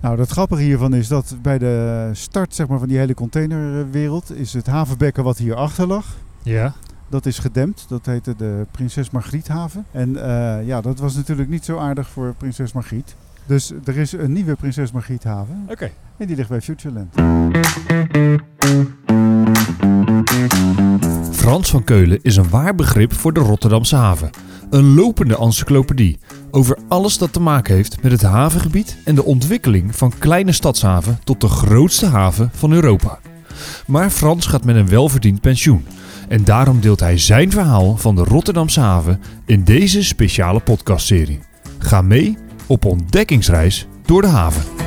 Nou, het grappige hiervan is dat bij de start zeg maar, van die hele containerwereld is het havenbekken wat hier achter lag. Ja. Dat is gedempt. Dat heette de Prinses Margriethaven. En eh, ja, dat was natuurlijk niet zo aardig voor Prinses Margriet. Dus er is een nieuwe Prinses Margriethaven. Oké. En die ligt bij Futureland. Frans van Keulen is een waar begrip voor de Rotterdamse haven. Een lopende encyclopedie over alles dat te maken heeft met het havengebied en de ontwikkeling van kleine stadshaven tot de grootste haven van Europa. Maar Frans gaat met een welverdiend pensioen. En daarom deelt hij zijn verhaal van de Rotterdamse haven in deze speciale podcastserie. Ga mee op ontdekkingsreis door de haven.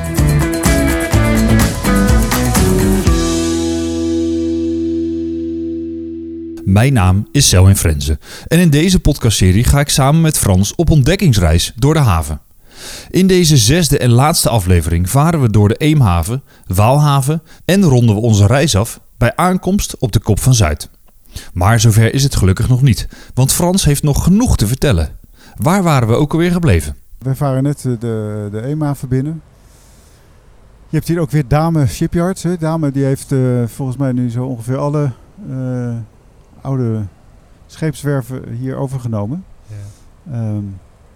Mijn naam is Selwyn Frenze en in deze podcastserie ga ik samen met Frans op ontdekkingsreis door de haven. In deze zesde en laatste aflevering varen we door de Eemhaven, Waalhaven en ronden we onze reis af bij aankomst op de Kop van Zuid. Maar zover is het gelukkig nog niet, want Frans heeft nog genoeg te vertellen. Waar waren we ook alweer gebleven? Wij varen net eh, de, de Eemhaven binnen. Je hebt hier ook weer Dame Shipyards. Hè? Dame die heeft eh, volgens mij nu zo ongeveer alle eh, oude scheepswerven hier overgenomen. Ja. Ehm,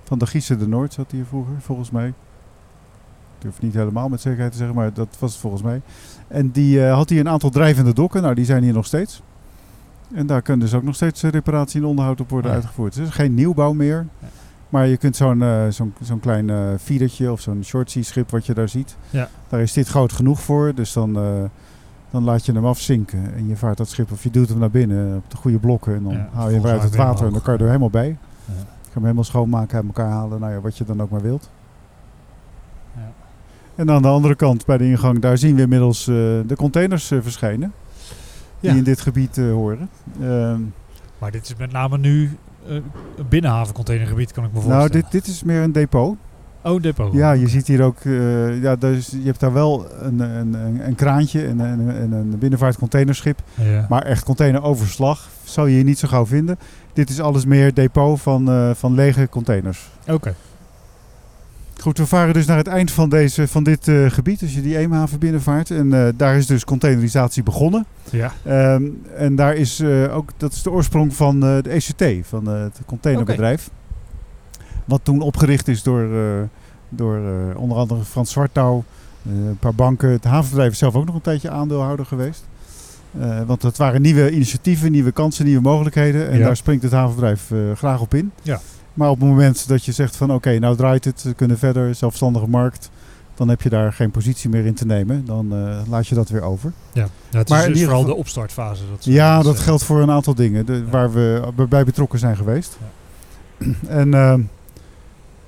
van de Giese de Noord zat hier vroeger, volgens mij. Ik durf niet helemaal met zekerheid te zeggen, maar dat was het volgens mij. En die eh, had hier een aantal drijvende dokken. Nou, die zijn hier nog steeds. En daar kunnen dus ook nog steeds eh, reparatie en onderhoud op worden Ja. uitgevoerd. Dus geen nieuwbouw meer. Ja. Maar je kunt zo'n eh, zo'n zo'n klein feedertje of zo'n shortsea schip wat je daar ziet. Ja. Daar is dit groot genoeg voor. Dus dan, dan laat je hem afzinken. En je vaart dat schip of je duwt hem naar binnen op de goede blokken. En dan Ja, haal je hem uit het water en dan kan je er helemaal bij. Ja. Je kan hem helemaal schoonmaken, uit elkaar halen. Nou ja, wat je dan ook maar wilt. Ja. En aan de andere kant bij de ingang, daar zien we inmiddels eh, de containers eh, verschijnen. Die in dit gebied eh, horen. Ehm, Maar dit is met name nu een binnenhavencontainergebied, kan ik me voorstellen. nou, dit, dit is meer een depot. Oh, depot. Ja, je ziet hier ook, eh, ja, dus je hebt daar wel een, een, een, een kraantje en een, een, een binnenvaartcontainerschip. Ja. Maar echt containeroverslag zal je hier niet zo gauw vinden. Dit is alles meer depot van, eh, van lege containers. Oké. Goed, we varen dus naar het eind van, deze, van dit eh, gebied, als je die Eemhaven binnenvaart. En eh, daar is dus containerisatie begonnen. Ja. Ehm, en daar is eh, ook, dat is de oorsprong van eh, de ECT, van eh, het containerbedrijf. Wat toen opgericht is door, eh, door eh, onder andere Frans Zwartouw, eh, een paar banken. Het havenbedrijf is zelf ook nog een tijdje aandeelhouder geweest. Want het waren nieuwe initiatieven, nieuwe kansen, nieuwe mogelijkheden. En Ja. daar springt het havenbedrijf graag op in. Ja. Maar op het moment dat je zegt van oké, nou draait het, we kunnen verder, zelfstandige markt. Dan heb je daar geen positie meer in te nemen. Dan laat je dat weer over. Ja. ja het Maar is in dus ieder vooral geval- de opstartfase. Dat Ja, dat geldt voor een aantal dingen de, waar we bij betrokken zijn geweest. En, ehm,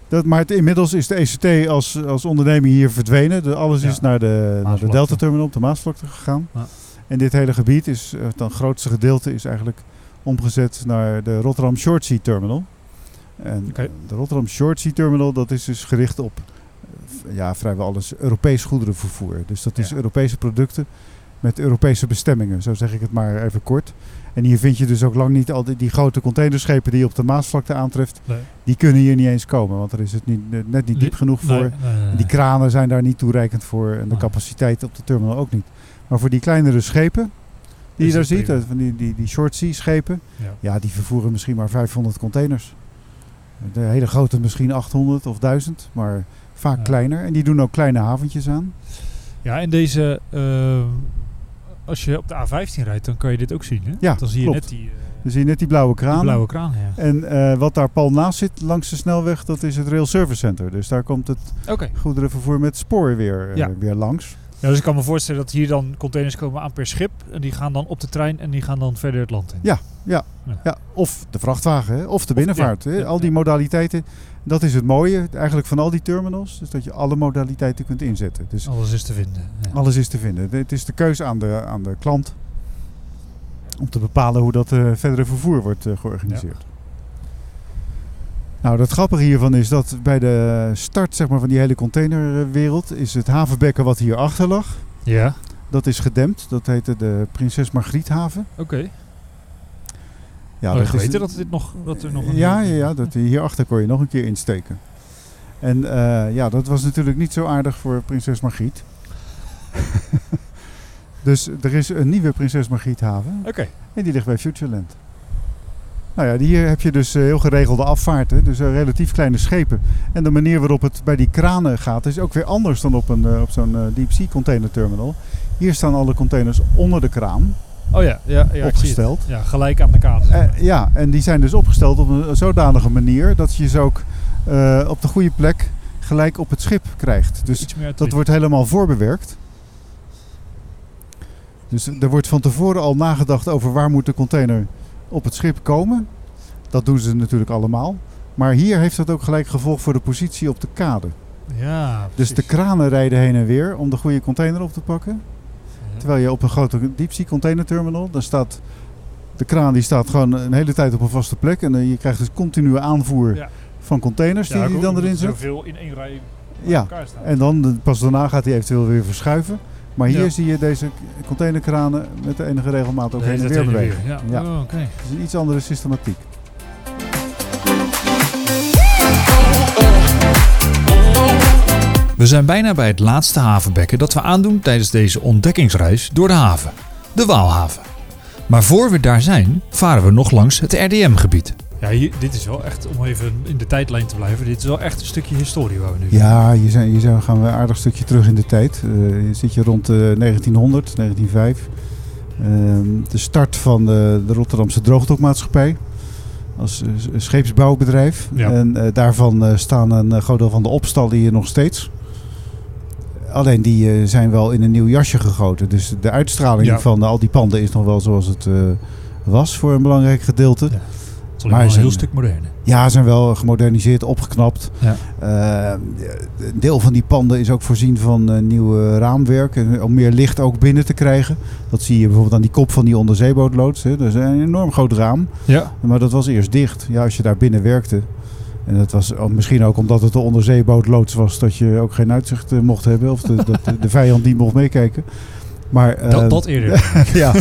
dat, maar het, inmiddels is de ECT als, als onderneming hier verdwenen. Alles Ja. is naar de, naar de Maasvlakte. Delta Terminal op de Maasvlakte gegaan. Ja. En dit hele gebied is, eh, het grootste gedeelte is eigenlijk omgezet naar de Rotterdam Short Sea Terminal. En de Rotterdam Short Sea Terminal, dat is dus gericht op ja, vrijwel alles Europees goederenvervoer. Dus dat is Ja. Europese producten met Europese bestemmingen, zo zeg ik het maar even kort. En hier vind je dus ook lang niet al die, die grote containerschepen die je op de Maasvlakte aantreft, Nee. die kunnen hier niet eens komen, want er is het niet, net niet diep genoeg voor. Nee, nee, nee, Die kranen zijn daar niet toereikend voor en de capaciteit op de terminal ook niet. Maar voor die kleinere schepen, die je daar ziet, prima. eh, van die, die, die short sea schepen, Ja. ja, die vervoeren misschien maar 500 containers. De hele grote misschien 800 of 1000, maar vaak Ja. kleiner. En die doen ook kleine haventjes aan. Ja, en deze... eh, als je op de A15 rijdt, dan kan je dit ook zien, hè? Ja, Dan zie je klopt. net die, eh, Dan zie je net die blauwe die kraan. blauwe kraan, ja. En eh, wat daar pal naast zit, langs de snelweg, dat is het Rail Service Center. Dus daar komt het goederenvervoer met spoor weer, eh, Ja. weer langs. Ja, dus ik kan me voorstellen dat hier dan containers komen aan per schip. En die gaan dan op de trein en die gaan dan verder het land in. Ja, Ja, of de vrachtwagen, hè, of de binnenvaart. ja, hè. ja, al die ja. modaliteiten, dat is het mooie eigenlijk van al die terminals. Dus dat je alle modaliteiten kunt inzetten. Dus Alles is te vinden. Ja. alles is te vinden. Het is de keuze aan de, aan de klant om te bepalen hoe dat eh, verdere vervoer wordt eh, georganiseerd. Nou, het grappige hiervan is dat bij de start zeg maar, van die hele containerwereld is het havenbekken wat hier achter lag. Ja, Dat is gedempt. Dat heette de Prinses Margriethaven. oké. Ja, Ja, dat geweten is, dat, dit nog, dat er nog een... ja, ja, ja, dat, hierachter kon je nog een keer insteken. En eh, ja, dat was natuurlijk niet zo aardig voor prinses Margriet. dus er is een nieuwe prinses Margriethaven. Oké. En die ligt bij Futureland. Nou ja, hier heb je dus eh, heel geregelde afvaarten. Dus eh, relatief kleine schepen. En de manier waarop het bij die kranen gaat is ook weer anders dan op, een, eh, op zo'n deep sea container terminal. Hier staan alle containers onder de kraan Oh ja, ja, ja opgesteld. Ja, gelijk aan de kade. zeg maar. Ja, en die zijn dus opgesteld op een zodanige manier dat je ze ook op de goede plek gelijk op het schip krijgt. Dus dat wordt helemaal voorbewerkt. Dus er wordt van tevoren al nagedacht over waar moet de container op het schip komen. Dat doen ze natuurlijk allemaal. Maar hier heeft dat ook gelijk gevolg voor de positie op de kade. Ja, Dus de kranen rijden heen en weer om de goede container op te pakken. Ja. Terwijl je op een grote diepzee container terminal, dan staat de kraan die staat gewoon een hele tijd op een vaste plek. En eh, je krijgt dus continue aanvoer Ja. van containers die Ja, die dan erin zet. Zoveel in één rij Ja. En dan, pas daarna gaat hij eventueel weer verschuiven. Maar hier Ja. zie je deze containerkranen met de enige regelmaat ook heen en weer bewegen. weer, Ja. Ja. Oh, oké. Het is een iets andere systematiek. We zijn bijna bij het laatste havenbekken dat we aandoen tijdens deze ontdekkingsreis door de haven. De Waalhaven. Maar voor we daar zijn, varen we nog langs het RDM-gebied. Ja, hier, dit is wel echt, om even in de tijdlijn te blijven, dit is wel echt een stukje historie waar we nu Ja, hier, zijn, hier zijn, gaan we een aardig stukje terug in de tijd. Eh, hier zit je rond eh, 1900, 1905. Ehm, de start van de, de Rotterdamse Droogdokmaatschappij. Als eh, scheepsbouwbedrijf. Ja. En eh, daarvan staan een groot deel van de opstallen hier nog steeds. Alleen die zijn wel in een nieuw jasje gegoten. Dus de uitstraling Ja. van al die panden is nog wel zoals het was voor een belangrijk gedeelte. Ja. Het is Maar een zijn- heel stuk moderner. Ja, ze zijn wel gemoderniseerd, opgeknapt. Ja. Eh, een deel van die panden is ook voorzien van eh, nieuw eh, raamwerk. en Om meer licht ook binnen te krijgen. Dat zie je bijvoorbeeld aan die kop van die onderzeebootloods. Hè. Dat is een enorm groot raam. Ja. Maar dat was eerst dicht. Ja, als je daar binnen werkte. En dat was misschien ook omdat het de onderzeebootloods was. Dat je ook geen uitzicht eh, mocht hebben. Of de, dat de, de vijand niet mocht meekijken. Maar, Dat, dat eerder. ja,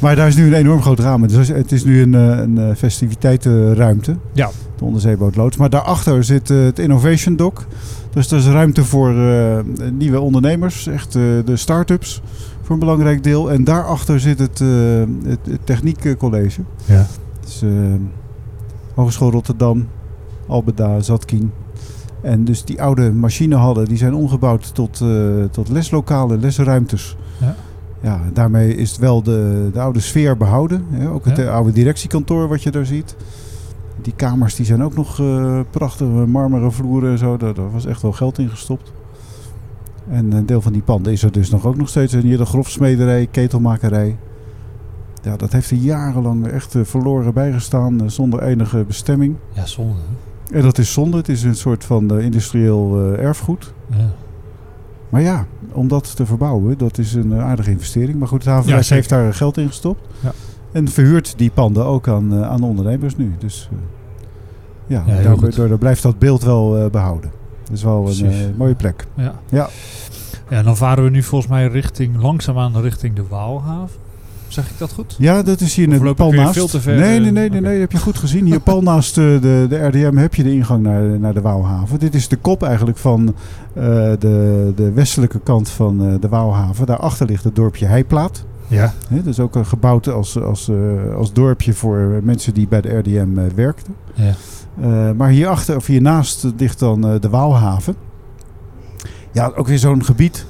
maar daar is nu een enorm groot raam. Dus het is nu een, eh, een eh, festiviteitenruimte. Ja. De onderzeebootloods. Maar daarachter zit eh, het Innovation Dock. Dus dat is ruimte voor nieuwe ondernemers. Echt de start-ups voor een belangrijk deel. En daarachter zit het, het, het Techniekcollege. Ja. Dus, Hogeschool Rotterdam, Albeda, Zatkin. En dus die oude machinehallen die zijn omgebouwd tot, tot leslokalen, lesruimtes. Ja. Ja, daarmee is het wel de, de oude sfeer behouden. Hè? Ook het Ja. eh, oude directiekantoor wat je daar ziet. Die kamers die zijn ook nog eh, prachtige marmeren vloeren en zo. Daar, daar was echt wel geld in gestopt. En een deel van die panden is er dus nog ook nog steeds. En hier de grofsmederij, ketelmakerij. Ja, dat heeft er jarenlang echt eh, verloren bijgestaan eh, zonder enige bestemming. Ja, zonde. hè? En dat is zonde. Het is een soort van eh, industrieel eh, erfgoed. Ja. Maar ja, om dat te verbouwen, dat is een eh, aardige investering. Maar goed, het Ja, zeker. heeft daar geld in gestopt. Ja. En verhuurt die panden ook aan, eh, aan ondernemers nu. Dus eh, ja, Ja, daardoor, blijft dat beeld wel eh, behouden. Dat is wel een Precies. mooie plek. Ja. Ja. Ja, dan varen we nu volgens mij richting, langzaamaan richting de Waalhaven. Zeg ik dat goed? Ja, dat is hier net pal naast. veel te ver, nee, nee, eh, nee, nee, nee, heb je goed gezien. Hier pal naast eh, de, de RDM heb je de ingang naar, naar de Waalhaven. Dit is de kop eigenlijk van eh, de, de westelijke kant van eh, de Waalhaven. Daarachter ligt het dorpje Heiplaat. Ja. Hè, dat is ook een gebouwd als, als, eh, als dorpje voor mensen die bij de RDM werkten. ja. Eh, maar hierachter, of hiernaast ligt dan eh, de Waalhaven. Ja, ook weer zo'n gebied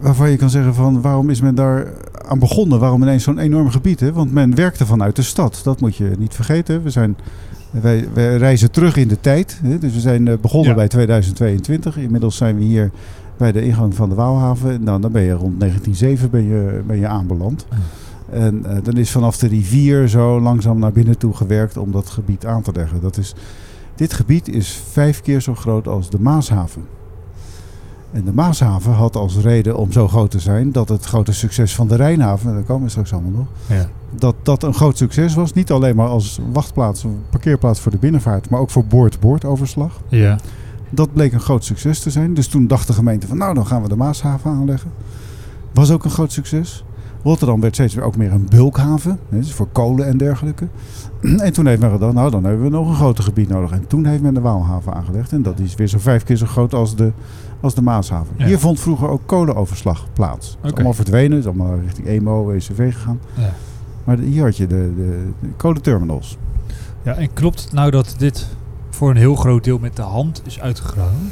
waarvan je kan zeggen van waarom is men daar aan begonnen? Waarom ineens zo'n enorm gebied? Hè? Want men werkte vanuit de stad. Dat moet je niet vergeten. We zijn, wij, wij reizen terug in de tijd. Hè? Dus we zijn eh, begonnen Ja. bij 2022. Inmiddels zijn we hier bij de ingang van de Waalhaven. Nou, dan ben je rond 1907 ben je, ben je aanbeland. En eh, dan is vanaf de rivier zo langzaam naar binnen toe gewerkt om dat gebied aan te leggen. Dat is, dit gebied is vijf keer zo groot als de Maashaven. En de Maashaven had als reden om zo groot te zijn dat het grote succes van de Rijnhaven, en daar komen we straks allemaal nog, Ja. dat dat een groot succes was. Niet alleen maar als wachtplaats, parkeerplaats voor de binnenvaart, maar ook voor boord-boordoverslag. Ja. Dat bleek een groot succes te zijn. Dus toen dacht de gemeente van nou, dan gaan we de Maashaven aanleggen. Was ook een groot succes. Rotterdam werd steeds weer ook meer een bulkhaven, dus voor kolen en dergelijke. En toen heeft men gedacht, nou dan hebben we nog een groter gebied nodig. En toen heeft men de Waalhaven aangelegd. En dat is weer zo vijf keer zo groot als de, als de Maashaven. Ja. Hier vond vroeger ook kolenoverslag plaats. Het is allemaal verdwenen, is allemaal richting EMO, WCV gegaan. Ja. Maar hier had je de, de, de kolenterminals. ja, en klopt het nou dat dit voor een heel groot deel met de hand is uitgegraven?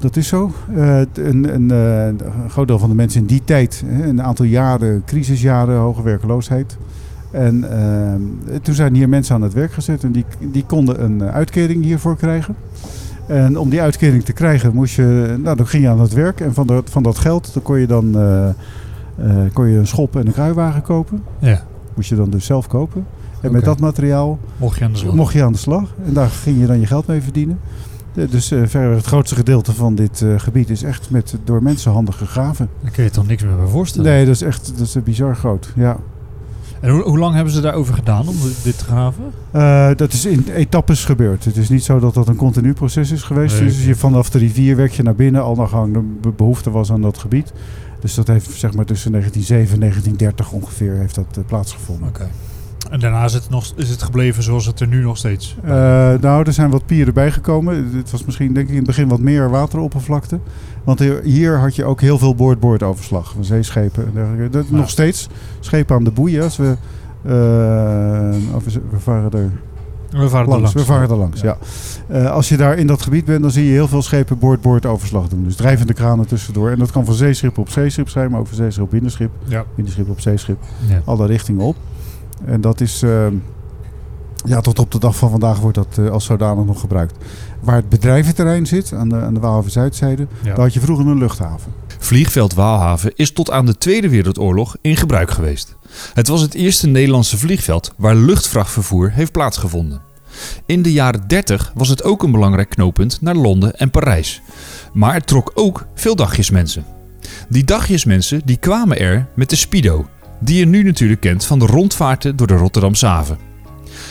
Dat is zo. Eh, een, een, eh, een groot deel van de mensen in die tijd, een aantal jaren, crisisjaren, hoge werkloosheid. En eh, toen zijn hier mensen aan het werk gezet en die, die konden een eh, uitkering hiervoor krijgen. En om die uitkering te krijgen moest je, nou dan ging je aan het werk en van dat, van dat geld dan kon je dan eh, eh, kon je een schop en een kruiwagen kopen. Ja. Moest je dan dus zelf kopen. En met dat materiaal Mocht je aan de slag? mocht je aan de slag. En daar ging je dan je geld mee verdienen. Eh, Dus verreweg het grootste gedeelte van dit gebied is echt met, door mensenhanden gegraven. Daar kun je toch niks meer bij voorstellen? Nee, dat is echt dat is bizar groot. Ja. En hoe, hoe lang hebben ze daarover gedaan om dit te graven? Eh, dat is in etappes gebeurd. Het is niet zo dat dat een continu proces is geweest. Nee, dus je vanaf de rivier werk je naar binnen, al naar gang de be- behoefte was aan dat gebied. Dus dat heeft zeg maar tussen 1907 en 1930 ongeveer heeft dat eh, plaatsgevonden. Oké. En daarna is het, nog, is het gebleven zoals het er nu nog steeds Eh, nou, er zijn wat pieren bijgekomen. Het was misschien denk ik in het begin wat meer wateroppervlakte. Want hier, hier had je ook heel veel boord-boord-overslag van zeeschepen. en dergelijke. Dat. Nog steeds schepen aan de boeien. Als we, eh, of we, varen er We varen er langs. langs. We varen er langs, ja. Eh, als je daar in dat gebied bent, dan zie je heel veel schepen boord-boord-overslag doen. Dus drijvende kranen tussendoor. En dat kan van zeeschip op zeeschip zijn, maar ook van zeeschip op binnenschip. Ja. Binnenschip op zeeschip ja. alle richtingen op. En dat is, eh, ja, tot op de dag van vandaag wordt dat eh, als zodanig nog gebruikt. Waar het bedrijventerrein zit, aan de, aan de Waalhaven Zuidzijde, Ja. daar had je vroeger een luchthaven. Vliegveld Waalhaven is tot aan de Tweede Wereldoorlog in gebruik geweest. Het was het eerste Nederlandse vliegveld waar luchtvrachtvervoer heeft plaatsgevonden. In de jaren 30 was het ook een belangrijk knooppunt naar Londen en Parijs. Maar het trok ook veel dagjesmensen. Die dagjesmensen die kwamen er met de Spido, die je nu natuurlijk kent van de rondvaarten door de Rotterdamse haven.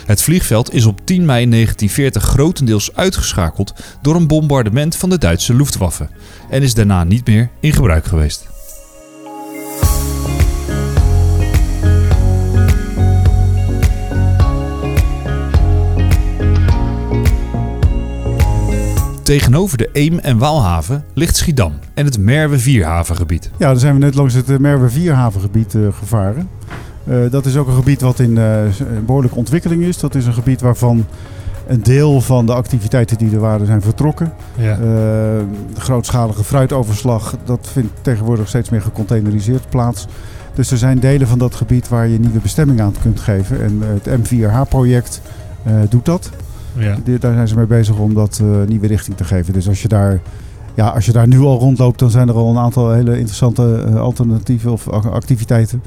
Het vliegveld is op 10 mei 1940 grotendeels uitgeschakeld door een bombardement van de Duitse Luftwaffe en is daarna niet meer in gebruik geweest. Tegenover de Eem- en Waalhaven ligt Schiedam en het Merwe-Vierhavengebied. Ja, dan zijn we net langs het uh, Merwe Vierhavengebied eh, gevaren. Eh, dat is ook een gebied wat in eh, behoorlijke ontwikkeling is. Dat is een gebied waarvan een deel van de activiteiten die er waren zijn vertrokken. Ja. Eh, de grootschalige fruitoverslag, dat vindt tegenwoordig steeds meer gecontaineriseerd plaats. Dus er zijn delen van dat gebied waar je nieuwe bestemming aan kunt geven. En eh, het M4H-project eh, doet dat. Ja. Daar zijn ze mee bezig om dat eh, nieuwe richting te geven. Dus als je daar, ja, als je daar nu al rondloopt, dan zijn er al een aantal hele interessante eh, alternatieven of ac- activiteiten.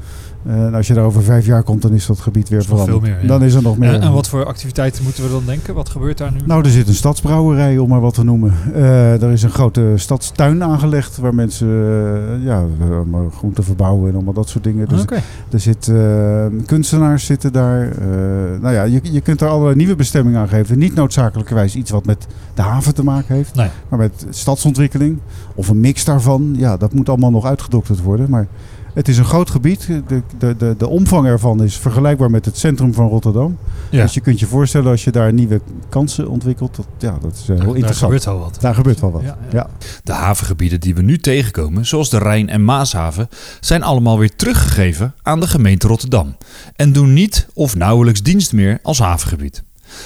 Eh, en als je daar over vijf jaar komt, dan is dat gebied weer veranderd. veel meer, ja. Dan is er nog meer. En, en wat voor activiteiten moeten we dan denken? Wat gebeurt daar nu? Nou, er zit een stadsbrouwerij, om maar wat te noemen. Eh, er is een grote stadstuin aangelegd waar mensen eh, ja, groenten verbouwen en allemaal dat soort dingen. Dus er zit, kunstenaars zitten daar. Nou ja, je, je kunt er allerlei nieuwe bestemmingen aan geven. Niet noodzakelijkerwijs iets wat met de haven te maken heeft. Nee. Maar met stadsontwikkeling of een mix daarvan. Ja, dat moet allemaal nog uitgedokterd worden. Maar het is een groot gebied. De, de, de, de omvang ervan is vergelijkbaar met het centrum van Rotterdam. Ja. Dus je kunt je voorstellen als je daar nieuwe kansen ontwikkelt. Dat, ja, dat is eh, heel Daar- daar interessant. gebeurt al wat. Daar gebeurt wel wat. Ja, Ja, ja. De havengebieden die we nu tegenkomen, zoals de Rijn- en Maashaven, zijn allemaal weer teruggegeven aan de gemeente Rotterdam en doen niet of nauwelijks dienst meer als havengebied.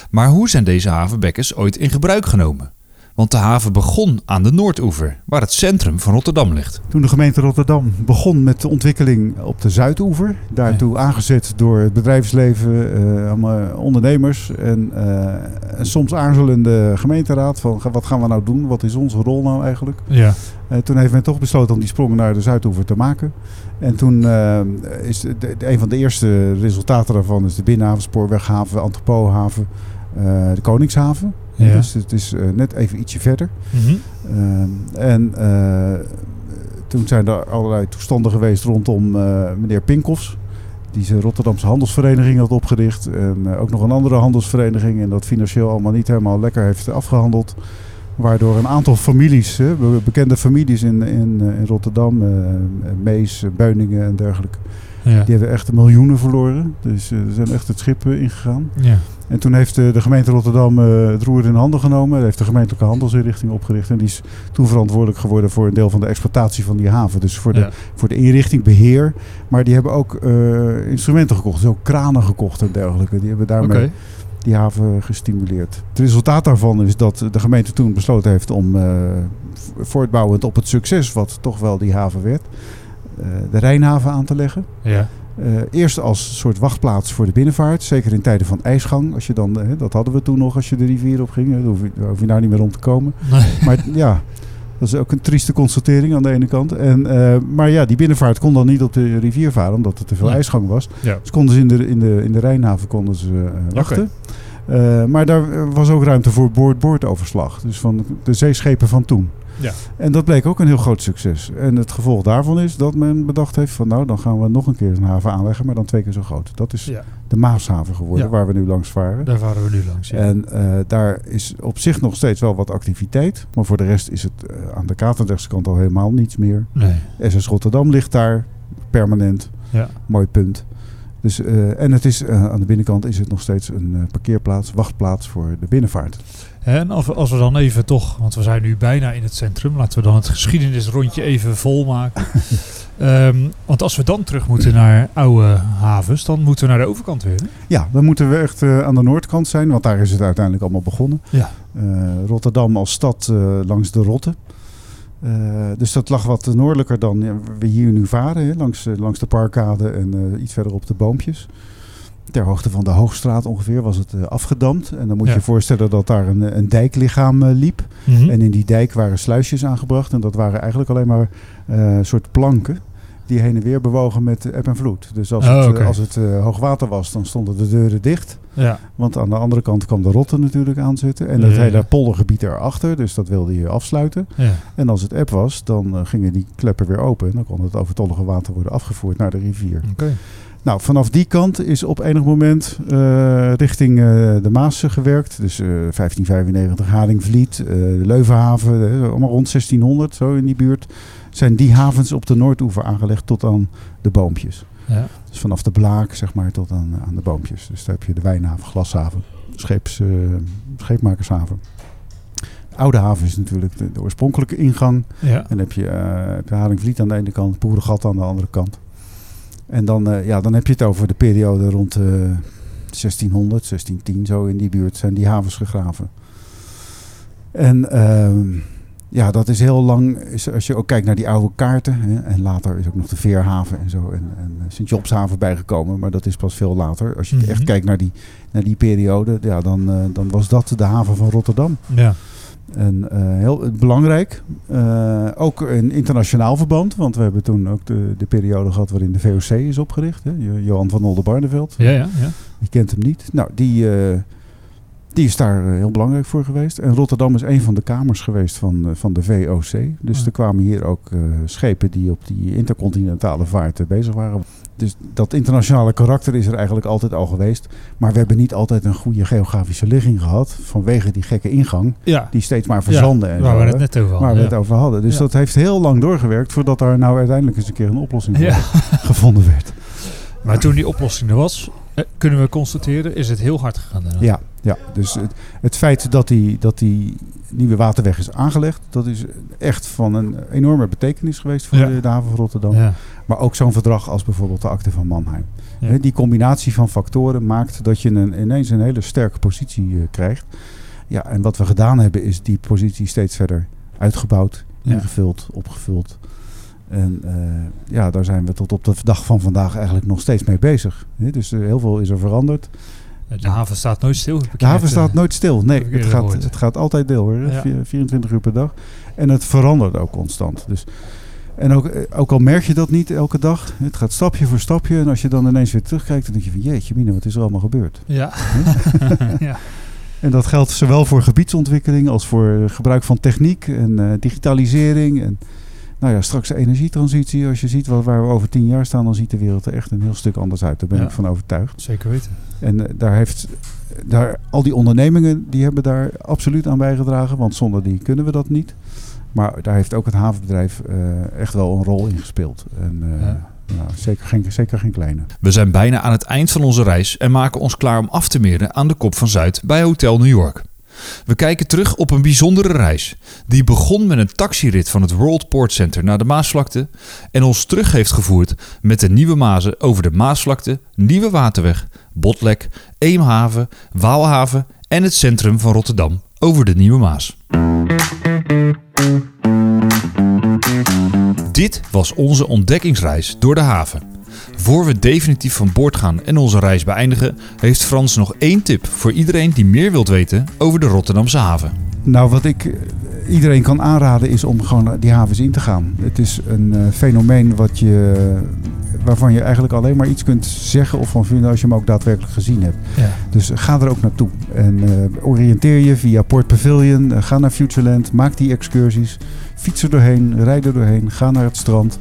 Maar hoe zijn deze havenbekkens ooit in gebruik genomen? Want de haven begon aan de Noordoever, waar het centrum van Rotterdam ligt. Toen de gemeente Rotterdam begon met de ontwikkeling op de Zuidoever, daartoe aangezet door het bedrijfsleven, eh, allemaal ondernemers en, eh, soms aarzelende gemeenteraad van wat gaan we nou doen, wat is onze rol nou eigenlijk. Ja. Eh, toen heeft men toch besloten om die sprong naar de Zuidoever te maken. En toen eh, is de, de- een van de eerste resultaten daarvan is de binnenhaven, spoorweghaven, entrepothaven, eh, de Koningshaven. Ja. Dus het is eh, net even ietsje verder. Mhm. Ehm, en eh, toen zijn er allerlei toestanden geweest rondom eh, meneer Pinkoffs. Die zijn Rotterdamse handelsvereniging had opgericht. En ook nog een andere handelsvereniging. En dat financieel allemaal niet helemaal lekker heeft afgehandeld. Waardoor een aantal families, bekende families in, in, in Rotterdam, Mees, Beuningen en dergelijke, Ja. die hebben echt miljoenen verloren. Dus ze zijn echt het schip ingegaan. ja. En toen heeft eh, de gemeente Rotterdam eh, het roer in handen genomen. heeft de gemeentelijke handelsinrichting opgericht. En die is toen verantwoordelijk geworden voor een deel van de exploitatie van die haven. Dus voor de, Ja. voor de inrichting, beheer. Maar die hebben ook eh, instrumenten gekocht. Dus ook kranen gekocht en dergelijke. Die hebben daarmee die haven gestimuleerd. Het resultaat daarvan is dat de gemeente toen besloten heeft om v- voortbouwend op het succes wat toch wel die haven werd, de Rijnhaven aan te leggen. Ja. Eh, eerst als soort wachtplaats voor de binnenvaart, zeker in tijden van ijsgang. Als je dan, eh, dat hadden we toen nog als je de rivier op ging, dan hoef je, daar hoef je nou niet meer om te komen. Nee. Maar ja, dat is ook een trieste constatering aan de ene kant. En, eh, maar ja, die binnenvaart kon dan niet op de rivier varen, omdat er te veel ijsgang was. Ja. Dus konden ze in de, in de, in de Rijnhaven konden ze wachten. Maar daar was ook ruimte voor boord-boordoverslag. Dus van de zeeschepen van toen. Ja. En dat bleek ook een heel groot succes. En het gevolg daarvan is dat men bedacht heeft van nou, dan gaan we nog een keer een haven aanleggen, maar dan twee keer zo groot. Dat is Ja. de Maashaven geworden, Ja. waar we nu langs varen. Daar varen we nu langs. Ja. En eh, daar is op zich nog steeds wel wat activiteit. Maar voor de rest is het eh, aan de Katendrechtse kant al helemaal niets meer. nee. SS Rotterdam ligt daar permanent. Ja. Mooi punt. Dus, eh, en het is, eh, aan de binnenkant is het nog steeds een eh, parkeerplaats, wachtplaats voor de binnenvaart. En als we, als we dan even toch, want we zijn nu bijna in het centrum, laten we dan het geschiedenisrondje even volmaken. Ehm want als we dan terug moeten naar oude havens, dan moeten we naar de overkant weer. hè? Ja, dan moeten we echt aan de noordkant zijn, want daar is het uiteindelijk allemaal begonnen. Ja. Rotterdam als stad langs de Rotte. Eh, dus dat lag wat noordelijker dan ja, we hier nu varen, hè, langs, eh, langs de parkade en eh, iets verderop de boompjes. Ter hoogte van de Hoogstraat ongeveer was het afgedamd. En dan moet Ja. je je voorstellen dat daar een, een dijklichaam liep. Mhm. En in die dijk waren sluisjes aangebracht. En dat waren eigenlijk alleen maar soort planken die heen en weer bewogen met eb en vloed. Dus als Oh, het, eh, als het eh, hoogwater was, dan stonden de deuren dicht. Ja. Want aan de andere kant kwam de Rotte natuurlijk aanzitten. En Ja, ja. hele poldergebied erachter. Dus dat wilde je afsluiten. ja. En als het eb was, dan eh, gingen die kleppen weer open. En dan kon het overtollige water worden afgevoerd naar de rivier. Oké. Nou, vanaf die kant is op enig moment richting de Maas gewerkt. Dus eh, 1595 Haringvliet, de Leuvenhaven, allemaal rond 1600, zo in die buurt. Zijn die havens op de Noordoever aangelegd tot aan de boompjes. Ja. Dus vanaf de Blaak, zeg maar, tot aan, aan de boompjes. Dus daar heb je de Wijnhaven, Glashaven, scheeps, eh, scheepmakershaven. De Oude haven is natuurlijk de, de oorspronkelijke ingang. Ja. En dan heb je, eh heb je Haringvliet aan de ene kant, Boerengat aan de andere kant. En dan, eh, ja, dan heb je het over de periode rond eh 1600, 1610, zo in die buurt zijn die havens gegraven. En ehm, ja, dat is heel lang, als je ook kijkt naar die oude kaarten. Hè, en later is ook nog de Veerhaven en zo en, en Sint-Jobshaven bijgekomen. Maar dat is pas veel later. Als je Mhm. echt kijkt naar die, naar die periode, ja, dan, eh, dan was dat de haven van Rotterdam. Ja. En eh, heel belangrijk, eh, ook in internationaal verband, want we hebben toen ook de, de periode gehad waarin de VOC is opgericht. Hè? Jo- Johan van Oldenbarneveld, Ja, ja, ja. je kent hem niet. Nou, die, eh, die is daar eh, heel belangrijk voor geweest. En Rotterdam is een van de kamers geweest van, eh, van de VOC. Dus Ja. er kwamen hier ook eh, schepen die op die intercontinentale vaart bezig waren. Dus dat internationale karakter is er eigenlijk altijd al geweest. Maar we hebben niet altijd een goede geografische ligging gehad vanwege die gekke ingang Ja, die steeds maar verzanden en waar zo, we het net over hadden. waar we ja. het over hadden. Dus dat heeft heel lang doorgewerkt voordat daar nou uiteindelijk eens een keer een oplossing voor gevonden werd. Maar toen die oplossing er was, kunnen we constateren, is het heel hard gegaan daarna. Ja, ja. dus het, het feit dat die, dat die nieuwe waterweg is aangelegd, dat is echt van een enorme betekenis geweest voor Ja. de, de haven van Rotterdam. Ja. Maar ook zo'n verdrag als bijvoorbeeld de akte van Mannheim. Ja. Die combinatie van factoren maakt dat je een, ineens een hele sterke positie eh, krijgt. Ja, en wat we gedaan hebben is die positie steeds verder uitgebouwd, ingevuld, opgevuld. En eh, ja, daar zijn we tot op de dag van vandaag eigenlijk nog steeds mee bezig. Hè, Dus eh, heel veel is er veranderd. De haven staat nooit stil. De haven staat eh, nooit stil. Nee, het gaat, het gaat altijd deel hoor. hè. Ja. Vier- 24 uur per dag. En het verandert ook constant. Dus, en ook, eh, ook al merk je dat niet elke dag. Het gaat stapje voor stapje. En als je dan ineens weer terugkijkt, dan denk je van jeetje Mina, wat is er allemaal gebeurd? Ja. ja. En dat geldt zowel voor gebiedsontwikkeling als voor gebruik van techniek en eh, digitalisering. En nou ja, straks de energietransitie. Als je ziet wat, waar we over tien jaar staan, dan ziet de wereld er echt een heel stuk anders uit. Daar ben Ja. ik van overtuigd. Zeker weten. En eh, daar heeft daar, al die ondernemingen die hebben daar absoluut aan bijgedragen, want zonder die kunnen we dat niet. Maar daar heeft ook het havenbedrijf eh, echt wel een rol in gespeeld. En eh, Ja. nou, zeker, geen, zeker geen kleine. We zijn bijna aan het eind van onze reis en maken ons klaar om af te meren aan de Kop van Zuid bij Hotel New York. We kijken terug op een bijzondere reis. Die begon met een taxirit van het World Port Center naar de Maasvlakte en ons terug heeft gevoerd met de Nieuwe Mazen over de Maasvlakte, Nieuwe Waterweg, Botlek, Eemhaven, Waalhaven en het centrum van Rotterdam over de Nieuwe Maas. Dit was onze ontdekkingsreis door de haven. Voor we definitief van boord gaan en onze reis beëindigen, heeft Frans nog één tip voor iedereen die meer wilt weten over de Rotterdamse haven. Nou, wat ik eh, iedereen kan aanraden is om gewoon die havens in te gaan. Het is een eh, fenomeen wat je, waarvan je eigenlijk alleen maar iets kunt zeggen of van vinden als je hem ook daadwerkelijk gezien hebt. Ja. Dus ga er ook naartoe. En eh, oriënteer je via Port Pavilion. ga naar Futureland. Maak die excursies. Fiets er doorheen. Rijd er doorheen. Ga naar het strand.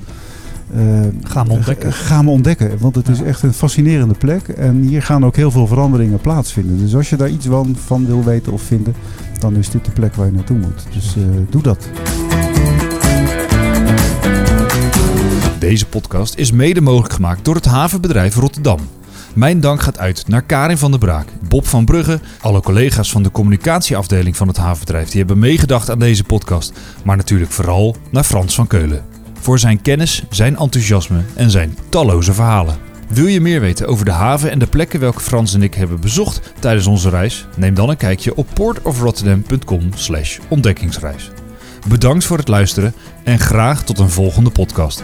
Eh, Ga hem ontdekken. Ga hem ontdekken. Want het is echt een fascinerende plek. En hier gaan ook heel veel veranderingen plaatsvinden. Dus als je daar iets van, van wil weten of vinden. Dan is dit de plek waar je naartoe moet. Dus eh, doe dat. Deze podcast is mede mogelijk gemaakt door het havenbedrijf Rotterdam. Mijn dank gaat uit naar Karin van der Braak, Bob van Brugge, alle collega's van de communicatieafdeling van het havenbedrijf die hebben meegedacht aan deze podcast, maar natuurlijk vooral naar Frans van Keulen. Voor zijn kennis, zijn enthousiasme en zijn talloze verhalen. Wil je meer weten over de haven en de plekken welke Frans en ik hebben bezocht tijdens onze reis? Neem dan een kijkje op portofrotterdam.com slash ontdekkingsreis. Bedankt voor het luisteren en graag tot een volgende podcast.